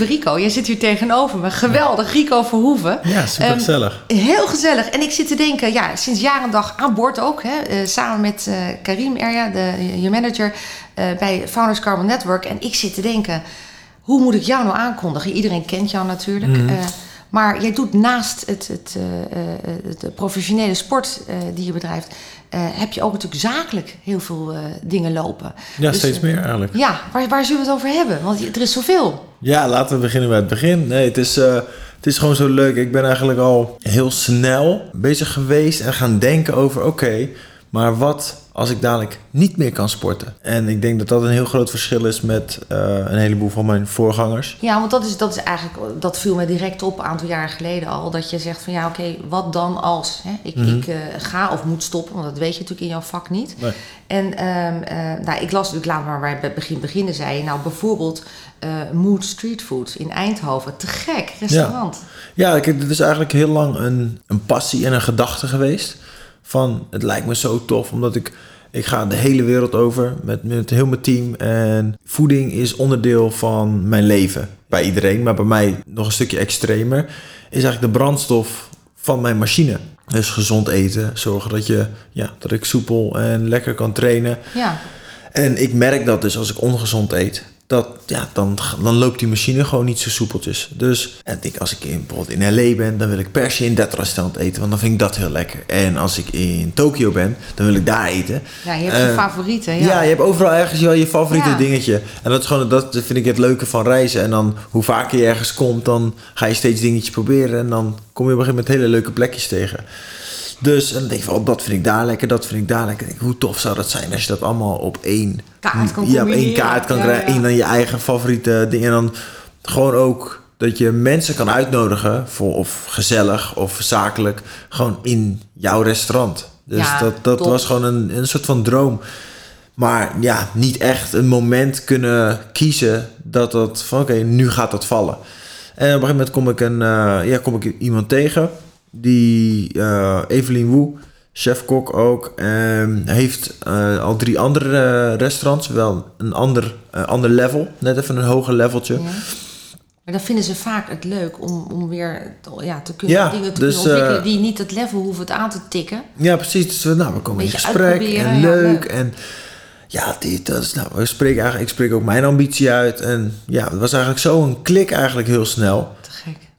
Lieve Rico, jij zit hier tegenover me. Geweldig, Rico Verhoeven. Ja, super gezellig. Ehm, heel gezellig. En ik zit te denken, ja, sinds jaar en dag aan boord ook. Hè, eh, samen met uh, Karim Erja, de, je manager, uh, bij Founders Carbon Network. En ik zit te denken, hoe moet ik jou nou aankondigen? Iedereen kent jou natuurlijk. Mm. Maar jij doet naast het, het, het professionele sport die je bedrijft... heb je ook natuurlijk zakelijk heel veel dingen lopen. Ja, dus, steeds meer eigenlijk. Ja, waar, waar zullen we het over hebben? Want er is zoveel. Ja, laten we beginnen bij het begin. Nee, het is, uh, het is gewoon zo leuk. Ik ben eigenlijk al heel snel bezig geweest en gaan denken over: oké, maar wat als ik dadelijk niet meer kan sporten? En ik denk dat dat een heel groot verschil is met uh, een heleboel van mijn voorgangers. Ja, want dat is, dat is eigenlijk, dat viel me direct op een aantal jaren geleden al. Dat je zegt van ja, oké, wat dan als hè? ik, mm -hmm. ik uh, ga of moet stoppen? Want dat weet je natuurlijk in jouw vak niet. Nee. En um, uh, nou, ik las natuurlijk, laat maar bij het begin beginnen, zei je. Nou, bijvoorbeeld Mood Street Food in Eindhoven. Te gek, restaurant. Ja, ja het is eigenlijk heel lang een, een passie en een gedachte geweest. Van, het lijkt me zo tof, omdat ik... Ik ga de hele wereld over met, met heel mijn team. En voeding is onderdeel van mijn leven. Bij iedereen, maar bij mij nog een stukje extremer. Is eigenlijk de brandstof van mijn machine. Dus gezond eten. Zorgen dat, je, ja, dat ik soepel en lekker kan trainen. Ja. En ik merk dat dus als ik ongezond eet. Dat, ja, dan, dan loopt die machine gewoon niet zo soepeltjes. Dus en ik, als ik in, bijvoorbeeld in LA ben, dan wil ik per se in dat restaurant eten. Want dan vind ik dat heel lekker. En als ik in Tokio ben, dan wil ik daar eten. Ja, je hebt uh, je favorieten. Ja. ja, je hebt overal ergens wel je favoriete ja. dingetje. En dat, is gewoon, dat vind ik het leuke van reizen. En dan hoe vaker je ergens komt, dan ga je steeds dingetjes proberen. En dan kom je op een gegeven moment hele leuke plekjes tegen. Dus en dan denk je van, oh, dat vind ik daar lekker, dat vind ik daar lekker. Denk, hoe tof zou dat zijn als je dat allemaal op één kaart kan, ja, op één kaart kan ja, krijgen. ja. En dan je eigen favoriete dingen. En dan gewoon ook dat je mensen kan uitnodigen voor of gezellig of zakelijk. Gewoon in jouw restaurant. Dus dat, dat top. was gewoon een, een soort van droom. Maar ja, niet echt een moment kunnen kiezen dat dat van oké, nu gaat dat vallen. En op een gegeven moment kom ik, een, uh, ja, kom ik iemand tegen die uh, Evelien Woe, chef-kok ook, um, heeft uh, al drie andere uh, restaurants, wel een ander, ander level, net even een hoger leveltje. Ja. Maar dan vinden ze vaak het leuk om, om weer ja, te kunnen, Ja, dingen te dus, kunnen ontwikkelen eh, die niet het level hoeven het aan te tikken. Ja, precies. Dus we, nou, we komen in gesprek en ja, leuk. En ja, dit, dat is, nou, we spreken eigenlijk, ik spreek ook mijn ambitie uit. En ja, het was eigenlijk zo een klik eigenlijk heel snel.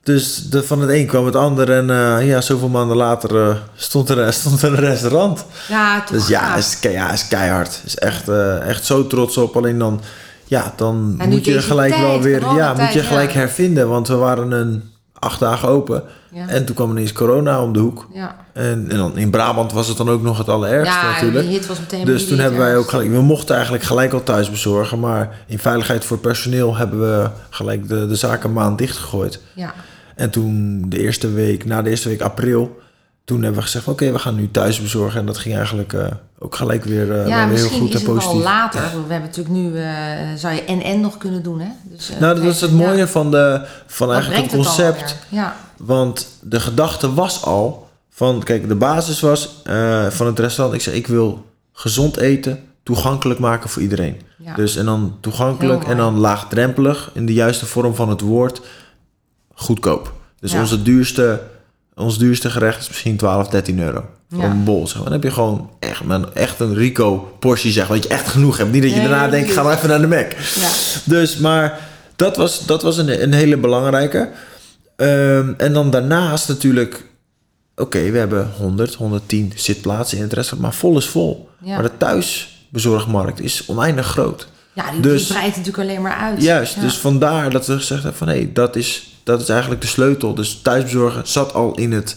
Dus de, van het een kwam het ander. En uh, ja, zoveel maanden later uh, stond, er, stond er een restaurant. Ja, toch Dus ja, is, ja, is keihard. Is echt, uh, echt zo trots op. Alleen dan, ja, dan moet je gelijk tijd, wel weer, ja, moet je gelijk ja. hervinden. Want we waren een acht dagen open. Ja. En toen kwam ineens corona om de hoek. Ja, En, en dan in Brabant was het dan ook nog het allerergste ja natuurlijk. die hit was meteen Dus toen hebben wij ook gelijk, we mochten eigenlijk gelijk al thuis bezorgen, maar in veiligheid voor personeel hebben we gelijk de, de zaak een maand dichtgegooid. Ja, En toen de eerste week, na de eerste week april, toen hebben we gezegd: oké, we gaan nu thuis bezorgen. En dat ging eigenlijk eh, ook gelijk weer, eh, ja weer heel goed is en positief. later. We hebben natuurlijk nu, eh, zou je en-en nog kunnen doen, hè? Dus, Nou, dat is het ja, mooie van, de, van dat eigenlijk het concept. Ja, Want de gedachte was al van, kijk, de basis was van het restaurant. Ik zei, ik wil gezond eten toegankelijk maken voor iedereen. ja. Dus en dan toegankelijk en dan laagdrempelig in de juiste vorm van het woord goedkoop. Dus Ja. onze duurste, ons duurste gerecht is misschien 12, 13 euro. Voor Ja. een bol. Zeg maar. Dan heb je gewoon echt, een, echt een Rico portie, zeg maar. Dat je echt genoeg hebt. Niet dat je Nee, daarna denkt, ga maar even naar de Mac. ja. Dus, maar dat was, dat was een, een hele belangrijke. Ehm, en dan daarnaast natuurlijk... Oké, we hebben 100, 110 zitplaatsen in het restaurant. Maar vol is vol. Maar de thuisbezorgmarkt is oneindig groot. ja die, Dus- die breidt natuurlijk alleen maar uit. Juist, Ja. dus vandaar dat we gezegd hebben van... hé, dat, is, dat is eigenlijk de sleutel. Dus thuisbezorgen zat al in het,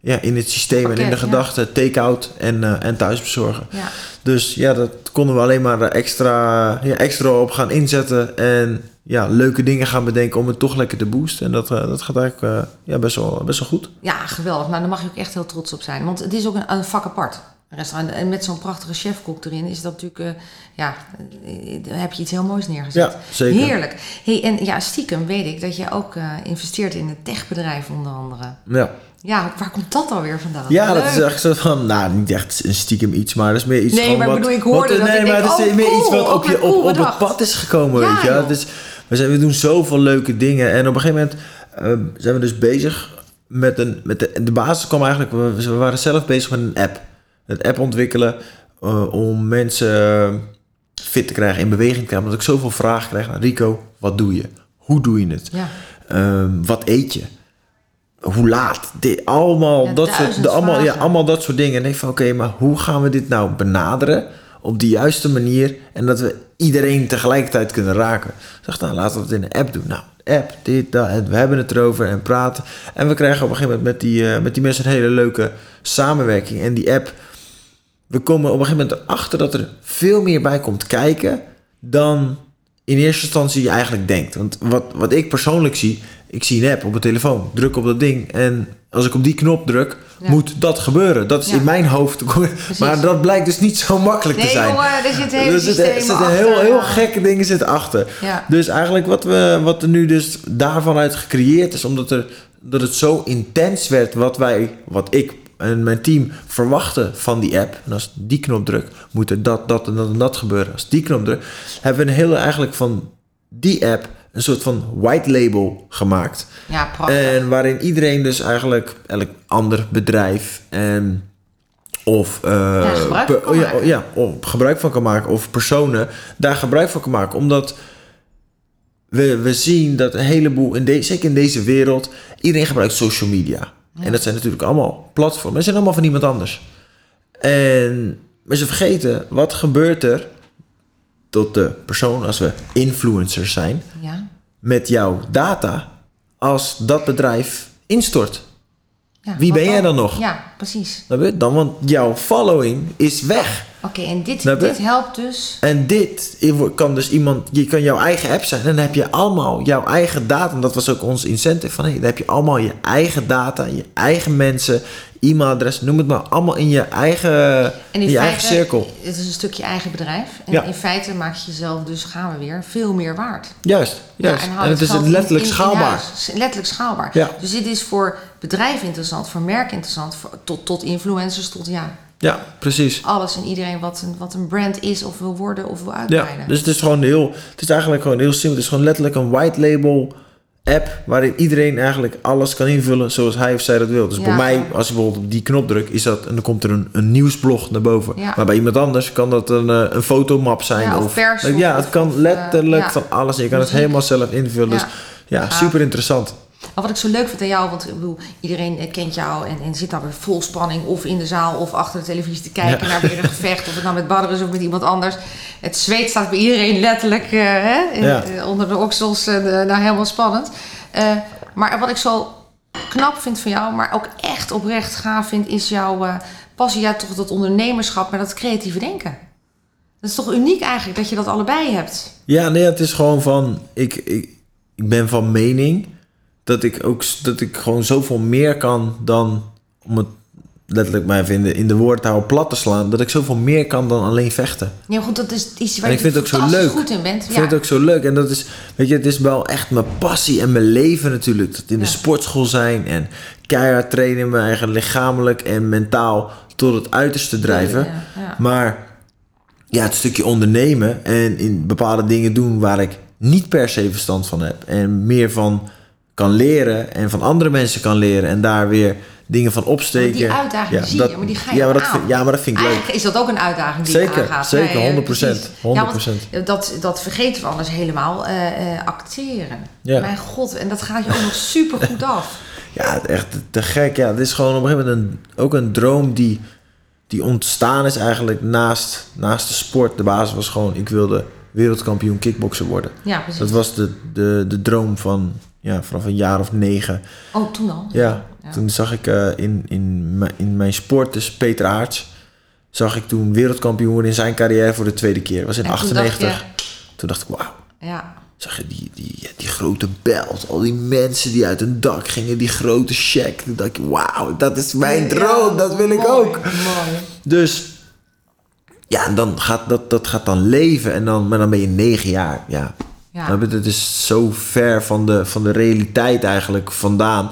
ja, in het systeem en in de ja. gedachte... take-out en, eh, en thuisbezorgen. Ja. Dus ja, dat konden we alleen maar extra, ja, extra op gaan inzetten. En ja, leuke dingen gaan bedenken om het toch lekker te boosten. En dat, eh, dat gaat eigenlijk eh, ja, best, wel, best wel goed. ja, geweldig. Nou, daar mag je ook echt heel trots op zijn. Want het is ook een, een vak apart. Restaurant. En met zo'n prachtige chefkok erin is dat natuurlijk, eh, ja, eh, dan heb je iets heel moois neergezet. Ja, zeker. Heerlijk. Hey, en ja, stiekem weet ik dat je ook eh, investeert in een techbedrijf onder andere. Ja. Ja, waar komt dat alweer vandaan? Ja, dat is echt zo van, nou, niet echt een stiekem iets, maar dat is meer iets Nee, maar ik wat, bedoel, ik hoorde wat- dat Nee, maar dat is oh, meer iets wat op, je, op, op het pad is gekomen, Ja, weet je. Dus we, zijn, we doen zoveel leuke dingen en op een gegeven moment eh, zijn we dus bezig met een, met de, de basis kwam eigenlijk, we, we waren zelf bezig met een app. Een app ontwikkelen eh, om mensen eh, fit te krijgen, in beweging te krijgen. Omdat ik zoveel vragen krijg naar Rico, wat doe je? Hoe doe je het? Ja. Ehm, wat eet je? Hoe laat? Dit, allemaal, Ja, dat soort, de, allemaal, ja, allemaal dat soort dingen. En ik denk van, oké, maar hoe gaan we dit nou benaderen op de juiste manier en dat we iedereen tegelijkertijd kunnen raken? Ik dacht, nou, laten we het in een app doen. Nou, app, dit, dat, en we hebben het erover en praten. En we krijgen op een gegeven moment met die, eh, met die mensen een hele leuke samenwerking. En die app, we komen op een gegeven moment erachter dat er veel meer bij komt kijken dan in eerste instantie je eigenlijk denkt. Want wat, wat ik persoonlijk zie, ik zie een app op mijn telefoon, druk op dat ding en als ik op die knop druk, Ja. moet dat gebeuren. Dat is Ja. in mijn hoofd. Maar dat blijkt dus niet zo makkelijk te Nee, zijn. jongen, er zit hele er zitten, er zitten heel, heel gekke dingen zitten achter. Ja. Dus eigenlijk wat, we, wat er nu dus daarvan uit gecreëerd is, omdat er, dat het zo intens werd wat wij, wat ik en mijn team verwachten van die app. En als die knop druk, moet er dat, dat en dat en dat gebeuren. Als die knop druk, hebben we een hele eigenlijk van die app een soort van white label gemaakt. Ja, prachtig. En waarin iedereen dus eigenlijk, elk ander bedrijf en of eh, gebruik per- ja, of gebruik van kan maken of personen daar gebruik van kan maken. Omdat we, we zien dat een heleboel, in de, zeker in deze wereld, iedereen gebruikt social media. En dat zijn natuurlijk allemaal platformen. Dat zijn allemaal van iemand anders. En maar ze vergeten, wat gebeurt er tot de persoon als we influencers zijn ja. met jouw data als dat bedrijf instort? Ja, Wie ben jij dan nog? Ja, precies. Dan, want jouw following is weg. Oké, en dit, je? dit helpt dus. En dit kan dus iemand, je kan jouw eigen app zijn. En dan heb je allemaal jouw eigen data. En dat was ook ons incentive. Van, hey, dan heb je allemaal je eigen data, je eigen mensen, e-mailadres, noem het maar. Allemaal in je eigen, En in je feite, eigen cirkel. Het is een stukje eigen bedrijf. En Ja. in feite maak je jezelf dus, gaan we weer, veel meer waard. Juist, juist. Ja, en, het is letterlijk in- in- in schaalbaar. huis. Letterlijk schaalbaar. Ja. Dus dit is voor bedrijven interessant, voor merken interessant, voor, tot, tot influencers, tot ja, Ja, precies. alles en iedereen wat een, wat een brand is of wil worden of wil Ja, uitbreiden. dus het is gewoon heel, het is eigenlijk gewoon heel simpel. Het is gewoon letterlijk een white label app waarin iedereen eigenlijk alles kan invullen zoals hij of zij dat wil. Dus Ja. bij mij, als je bijvoorbeeld op die knop drukt, is dat en dan komt er een, een nieuwsblog naar boven. Ja. Maar bij iemand anders kan dat een, eh, een fotomap zijn Ja, of of, pers ja, het kan of, eh, letterlijk ja. van alles. Je kan het helemaal zelf invullen. Dus Ja. ja, super interessant. Maar wat ik zo leuk vind aan jou, want ik bedoel, iedereen eh, kent jou en, en zit nou weer vol spanning of in de zaal of achter de televisie te kijken Ja. naar weer een gevecht. Of het nou met Badr is of met iemand anders. Het zweet staat bij iedereen letterlijk eh, hè, Ja. eh, onder de oksels. de- nou, helemaal spannend. Maar wat ik zo knap vind van jou, maar ook echt oprecht gaaf vind, is jouw passie. Ja, toch dat ondernemerschap, maar dat creatieve denken. Dat is toch uniek eigenlijk dat je dat allebei hebt. Ja, nee, het is gewoon van. Ik, ik, ik ben van mening dat ik ook dat ik gewoon zoveel meer kan dan om het letterlijk maar even in de, in de woord te houden plat te slaan. Dat ik zoveel meer kan dan alleen vechten. Ja, goed, dat is iets waar En ik je vind het ook zo leuk. goed in bent. Ik vind het ook zo leuk. En dat is, weet je, het is wel echt mijn passie en mijn leven natuurlijk. Dat in de Ja. sportschool zijn en keihard trainen, mijn eigen lichamelijk en mentaal tot het uiterste drijven. Ja. Maar ja, het stukje ondernemen en in bepaalde dingen doen waar ik niet per se verstand van heb. En meer van kan leren en van andere mensen kan leren. En daar weer dingen van opsteken. die uitdaging zie je, maar die ga je ja, maar dat aan. vind, ja, maar dat vind ik leuk. Eigenlijk is dat ook een uitdaging die Zeker, je aangaat. zeker, Nee, 100%, precies. 100%. Ja, want dat, dat vergeten we anders helemaal. eh, eh, acteren. Ja. Mijn god, en dat gaat je ook nog super goed af. Ja, echt te gek. Ja, het is gewoon op een gegeven moment een, ook een droom die, die ontstaan is eigenlijk naast, naast de sport. De basis was gewoon, ik wilde wereldkampioen kickboksen worden. Ja, precies. Dat was de, de, de droom van, ja, vanaf een jaar of negen. Oh, toen al? Ja, Ja. toen zag ik eh, in, in, mijn- in mijn sport, dus Peter Aarts, zag ik toen wereldkampioen worden in zijn carrière voor de tweede keer. Dat was in En toen 98. dacht Toen dacht ik, wauw. Ja. Zag je die, die, die grote belt, al die mensen die uit een dak gingen, die grote check. Toen dacht ik, wauw, dat is mijn droom, Ja, dat wil ik ook. Mooi. Dus ja, en dan gaat dat, dat gaat dan leven. En dan, maar dan ben je negen jaar. Ja. Ja. Het is zo ver van de, van de realiteit eigenlijk vandaan.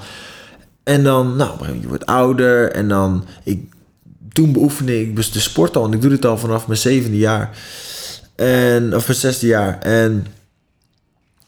En dan, nou, je wordt ouder. En dan, ik, toen beoefende ik dus de sport al. En ik doe dit al vanaf mijn zevende jaar. En, of mijn zesde jaar. En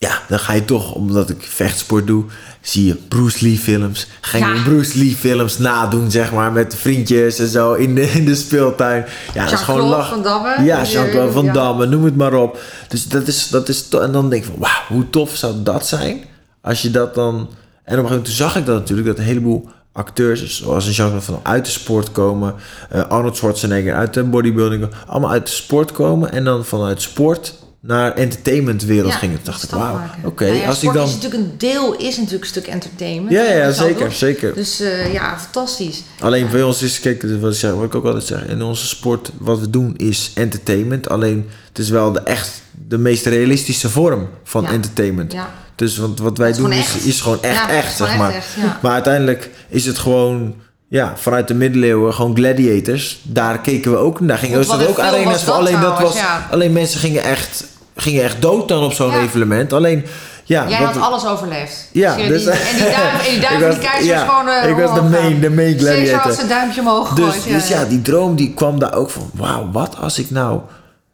ja, dan ga je toch, omdat ik vechtsport doe, zie je Bruce Lee films. Ga je Ja. Bruce Lee films nadoen, zeg maar, met vriendjes en zo in de, in de speeltuin. Ja, dat is gewoon lachen. Van Damme. Ja, Jean-Claude Van. Damme, noem het maar op. Dus dat is, dat is en dan denk ik van, wauw, hoe tof zou dat zijn? Als je dat dan... En op een gegeven moment toen zag ik dat natuurlijk, dat een heleboel acteurs, zoals een Jean-Claude Van Damme, uit de sport komen. eh, Arnold Schwarzenegger uit de bodybuilding, allemaal uit de sport komen. En dan vanuit sport naar entertainmentwereld Ja, gingen. Toen dacht ik, wauw, oké, Nou ja, als ik dan... is natuurlijk een deel, is natuurlijk een stuk entertainment. Ja, ja, zeker, zeker. Dus eh, ja, fantastisch. Alleen bij ons is, kijk, wat ik, zeg, wat ik ook altijd zeg, in onze sport, wat we doen is entertainment. Alleen het is wel de echt de meest realistische vorm van entertainment. Ja. Dus want wat wij Het doen gewoon is, is gewoon echt, het echt, zeg echt maar. echt. Maar uiteindelijk is het gewoon, ja, vanuit de middeleeuwen, gewoon gladiators. Daar keken we ook, daar gingen een ook arena's voor. Alleen dat trouwens, was, ja. alleen mensen gingen echt, gingen echt dood dan op zo'n Ja. evenement. Alleen, ja. Jij wat- had alles overleefd. Ja, Dus je- dus- die, en die duim, en die duim was- die keizer ja, gewoon... eh, ik was de main- de main Caesar had gladiator. zijn duimpje omhoog Dus, gegooid. dus ja, die droom die kwam daar ook van. Wauw, wat als ik nou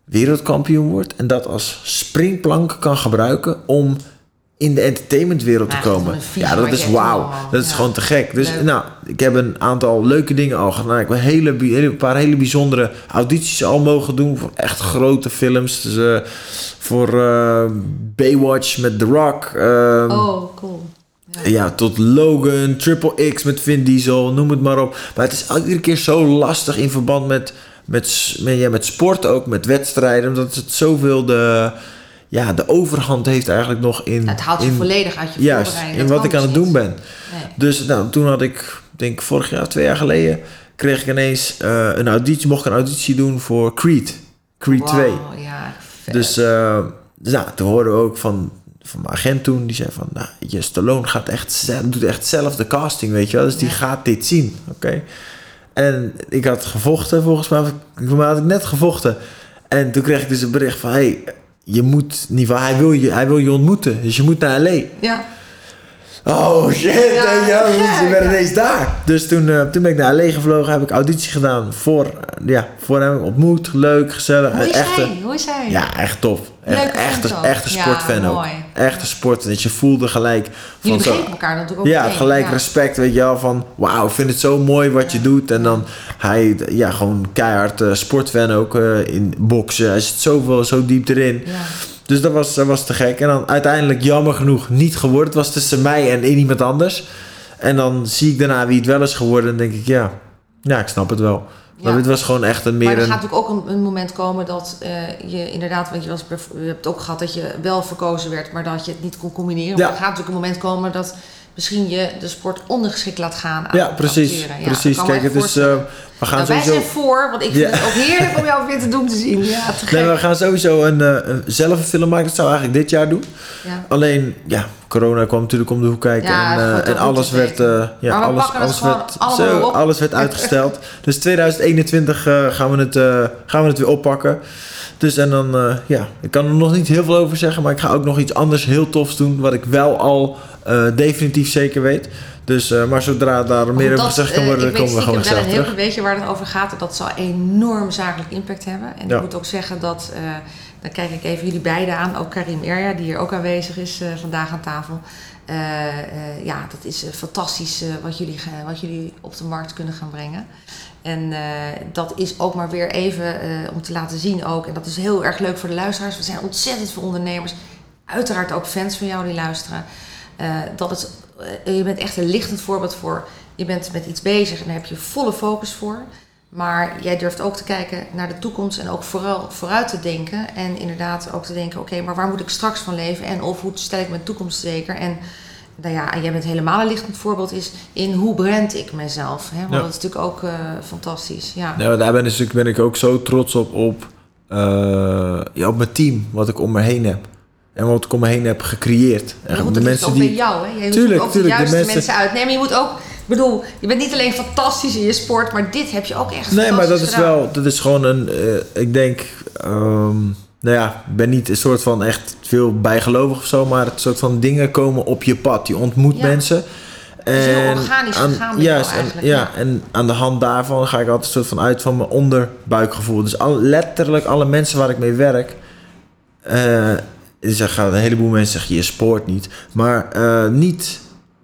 wereldkampioen word en dat als springplank kan gebruiken om in de entertainmentwereld te Ja, komen. Ja, dat is wauw. man. Dat is Ja. gewoon te gek. Dus Leuk. nou, ik heb een aantal leuke dingen al gedaan. Ik heb een, hele, een paar hele bijzondere audities al mogen doen voor echt grote films. Dus, eh, voor eh, Baywatch met The Rock. ehm, Oh, cool. ja, tot Logan, Triple X met Vin Diesel, noem het maar op. Maar het is iedere keer zo lastig in verband met, met, met, ja, met sport ook, met wedstrijden. Omdat het zoveel de, ja, de overhand heeft eigenlijk nog in... Het haalt je in, volledig uit je Juist, voorbereiding. in wat ik aan het dus doen ben. Nee. Dus nou, toen had ik, denk ik vorig jaar, twee jaar geleden... kreeg ik ineens eh, een auditie, mocht ik een auditie doen voor Creed. Creed 2. Wauw, ja, vet. Dus, eh, dus nou, toen hoorden we ook van, van mijn agent toen, die zei van, nou, je Stallone gaat echt, doet echt zelf de casting, weet je wel. Dus die Ja. gaat dit zien, oké. En ik had gevochten, volgens mij, mij had ik net gevochten. En toen kreeg ik dus een bericht van, hey, je moet, ieder geval, hij wil je, hij wil je ontmoeten, dus je moet naar L.A. Ja, Oh shit, Ja, ben ja. ineens daar. Dus toen, eh, toen ben ik naar L.A. gevlogen, heb ik auditie gedaan voor, eh, ja, voor hem, ontmoet, leuk, gezellig. hoe is echte, hij? Hoe is hij? ja, echt tof. Echt, Leuke echt, echt een Ja, sportfan ook. Echt een sport. Dat je voelde gelijk Jullie van zo, begrepen elkaar natuurlijk ook ja, meteen, gelijk ja. respect, weet je wel, van wauw, ik vind het zo mooi wat je doet. En dan hij, ja, gewoon keihard eh, sportfan ook eh, in boksen. Hij zit zoveel, zo diep erin. Ja. Dus dat was, dat was te gek. En dan uiteindelijk jammer genoeg niet geworden. Het was tussen mij en iemand anders. En dan zie ik daarna wie het wel is geworden. En denk ik, ja, ja ik snap het wel. Maar het was gewoon echt een Maar meer er een... gaat natuurlijk ook een, een moment komen dat eh, je inderdaad, want je, was, je hebt ook gehad dat je wel verkozen werd, maar dat je het niet kon combineren. Ja. Maar er gaat natuurlijk een moment komen dat misschien je de sport ondergeschikt laat gaan aan Ja, precies. Ja, precies. Kijk, het is... we gaan Nou, wij sowieso... zijn voor, want ik vind Ja. het ook heerlijk om jou weer te doen te zien. Ja, te gek. Nee, we gaan sowieso een, eh, een- zelf een film maken. Dat zou eigenlijk dit jaar doen. ja. Alleen, ja, corona kwam natuurlijk om de hoek kijken. Ja, en, eh, en dat alles werd, eh, ja, alles, alles, werd, zo, alles werd uitgesteld. dus 2021 eh, gaan, we het, eh, gaan we het weer oppakken. Dus en dan, eh, ja, ik kan er nog niet heel veel over zeggen. Maar ik ga ook nog iets anders heel tofs doen. Wat ik wel al eh, definitief zeker weet. Dus, eh, maar zodra daar meer over gezegd kan eh, worden, ik komen we weet gewoon een terug. heel beetje waar het over gaat. Dat zal enorm zakelijk impact hebben. En Ja. ik moet ook zeggen dat, eh, dan kijk ik even jullie beiden aan. Ook Karim Erja, die hier ook aanwezig is vandaag aan tafel. Ja, dat is fantastisch wat, jullie, wat jullie op de markt kunnen gaan brengen. En dat is ook maar weer even om te laten zien ook. En dat is heel erg leuk voor de luisteraars. We zijn ontzettend veel ondernemers. Uiteraard ook fans van jou die luisteren. Dat het, je bent echt een lichtend voorbeeld voor. Je bent met iets bezig en daar heb je volle focus voor. Maar jij durft ook te kijken naar de toekomst en ook vooral vooruit te denken. En inderdaad ook te denken, oké, maar waar moet ik straks van leven? En of hoe stel ik mijn toekomst zeker? En nou ja, jij bent helemaal een lichtend voorbeeld is in hoe brand ik mezelf. Hè? Want Ja. dat is natuurlijk ook eh, fantastisch. Ja. Nou, daar ben, dus, ben ik ook zo trots op, op, eh, ja, op mijn team, wat ik om me heen heb. En wat ik om me heen heb gecreëerd. En de mensen ook die. bij jou, hè? Je Tuurlijk, moet ook tuurlijk, de de juiste mensen- mensen uitnemen. Je moet ook bedoel, je bent niet alleen fantastisch in je sport, maar dit heb je ook echt Nee, maar dat is gedaan. wel, dat is gewoon een, eh, ik denk, ehm, nou ja, ik ben niet een soort van echt veel bijgelovig of zo, maar het soort van dingen komen op je pad. Je ontmoet Ja. mensen. is heel organisch gegaan bij jou juist, en, ja. en aan de hand daarvan ga ik altijd een soort van uit van mijn onderbuikgevoel. Dus al, letterlijk alle mensen waar ik mee werk, eh er gaan een heleboel mensen zeggen, je sport niet. Maar eh, niet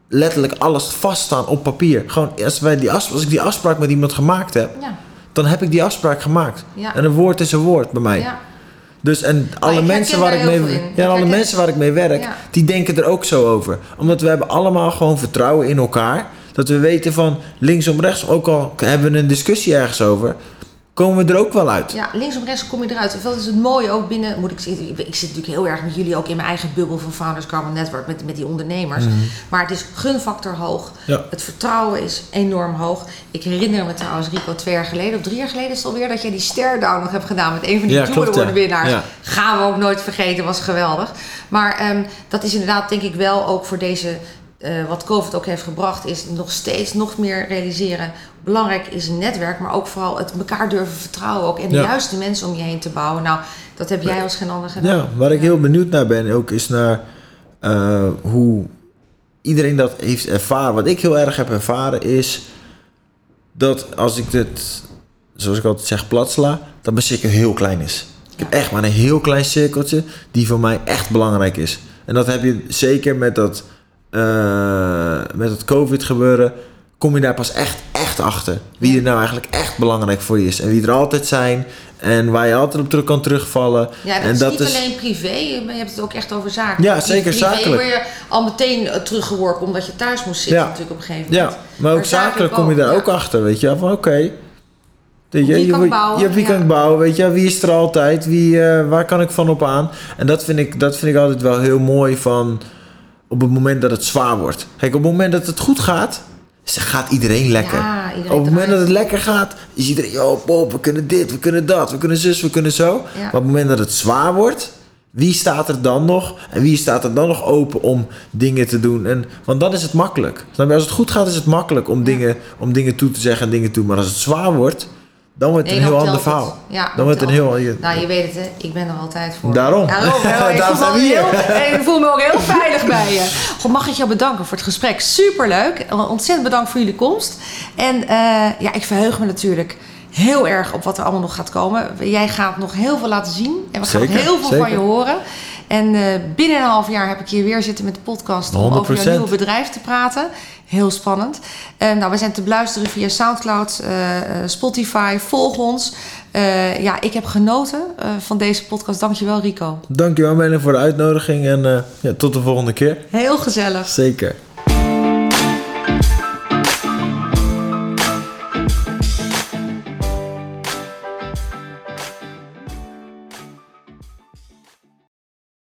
letterlijk alles vaststaan op papier. Gewoon, als, wij die als ik die afspraak met iemand gemaakt heb, Ja, dan heb ik die afspraak gemaakt. Ja. En een woord is een woord bij mij. ja. Dus en alle mensen waar ik mee, ja, alle mensen waar ik mee werk, Ja. die denken er ook zo over. Omdat we hebben allemaal gewoon vertrouwen in elkaar. Dat we weten van linksom rechts, ook al hebben we een discussie ergens over, komen we er ook wel uit. Ja, linksom rechts kom je eruit. Dat is het mooie ook binnen, moet ik ik zit natuurlijk heel erg met jullie ook in mijn eigen bubbel van Founders Carbon Network met, met die ondernemers. Maar het is gunfactor hoog. Mhm. Ja. Het vertrouwen is enorm hoog. Ik herinner me trouwens, Rico, twee jaar geleden of drie jaar geleden is het alweer dat jij die stare down nog hebt gedaan met een van die Ja, klopt, winnaars. Ja. Gaan we ook nooit vergeten, was geweldig. Maar ehm, dat is inderdaad denk ik wel ook voor deze, eh, wat COVID ook heeft gebracht, is nog steeds nog meer realiseren. Belangrijk is een netwerk, maar ook vooral het elkaar durven vertrouwen ook. En de Ja. juiste mensen om je heen te bouwen. Nou, dat heb jij als geen ander gedaan. Ja, waar ik heel benieuwd naar ben ook is naar eh, hoe iedereen dat heeft ervaren. Wat ik heel erg heb ervaren is dat als ik dit, zoals ik altijd zeg, plat sla, dat mijn cirkel heel klein is. Ik heb echt maar een heel klein cirkeltje die voor mij echt belangrijk is. En dat heb je zeker met dat, eh, met het COVID gebeuren. Kom je daar pas echt, echt achter. Wie er nou eigenlijk echt belangrijk voor je is. En wie er altijd zijn. En waar je altijd op terug kan terugvallen. Ja, dat en is dat niet is, alleen privé, maar je hebt het ook echt over zaken. Ja, zeker, privé zakelijk. word je al meteen eh, teruggeworpen omdat je thuis moest zitten Ja. natuurlijk op een gegeven moment. Ja, maar ook zakelijk kom je daar ja. ook achter, weet je. Van oké, weet je, Wie je, kan je- bouwen, ja, wie ja. kan ik bouwen, weet je. Wie is er altijd, wie, eh, waar kan ik van op aan. En dat vind, ik, dat vind ik altijd wel heel mooi van op het moment dat het zwaar wordt. Kijk, op het moment dat het goed gaat, gaat iedereen lekker. Ja, iedereen op het moment dat het lekker gaat, is iedereen, yo, Bob, we kunnen dit, we kunnen dat, we kunnen zus, we kunnen zo. Ja. Maar op het moment dat het zwaar wordt, wie staat er dan nog? En wie staat er dan nog open om dingen te doen? En, want dan is het makkelijk. Als het goed gaat, is het makkelijk om, dingen, om dingen toe te zeggen en dingen toe. Maar als het zwaar wordt, dan wordt het Nee, een heel ander verhaal. Ja, dan wordt het een heel... je- Nou, je weet het, hè? Ik ben er altijd voor. Daarom. Daarom? Ik, Daarom voel zijn me we heel, hier. ik voel me ook heel veilig bij je. God, mag ik jou bedanken voor het gesprek. Superleuk. Ontzettend bedankt voor jullie komst. En eh, ja, ik verheug me natuurlijk heel erg op wat er allemaal nog gaat komen. Jij gaat nog heel veel laten zien. En we gaan nog heel veel van je horen. En eh, binnen een half jaar heb ik hier weer zitten met de podcast om over jouw 100%. nieuwe bedrijf te praten. Heel spannend. Eh, nou, we zijn te beluisteren via Soundcloud, eh, Spotify. Volg ons. Ja, ik heb genoten van deze podcast. Dankjewel, Rico. Dankjewel, Menen, voor de uitnodiging. En ja, tot de volgende keer. Heel gezellig. Zeker.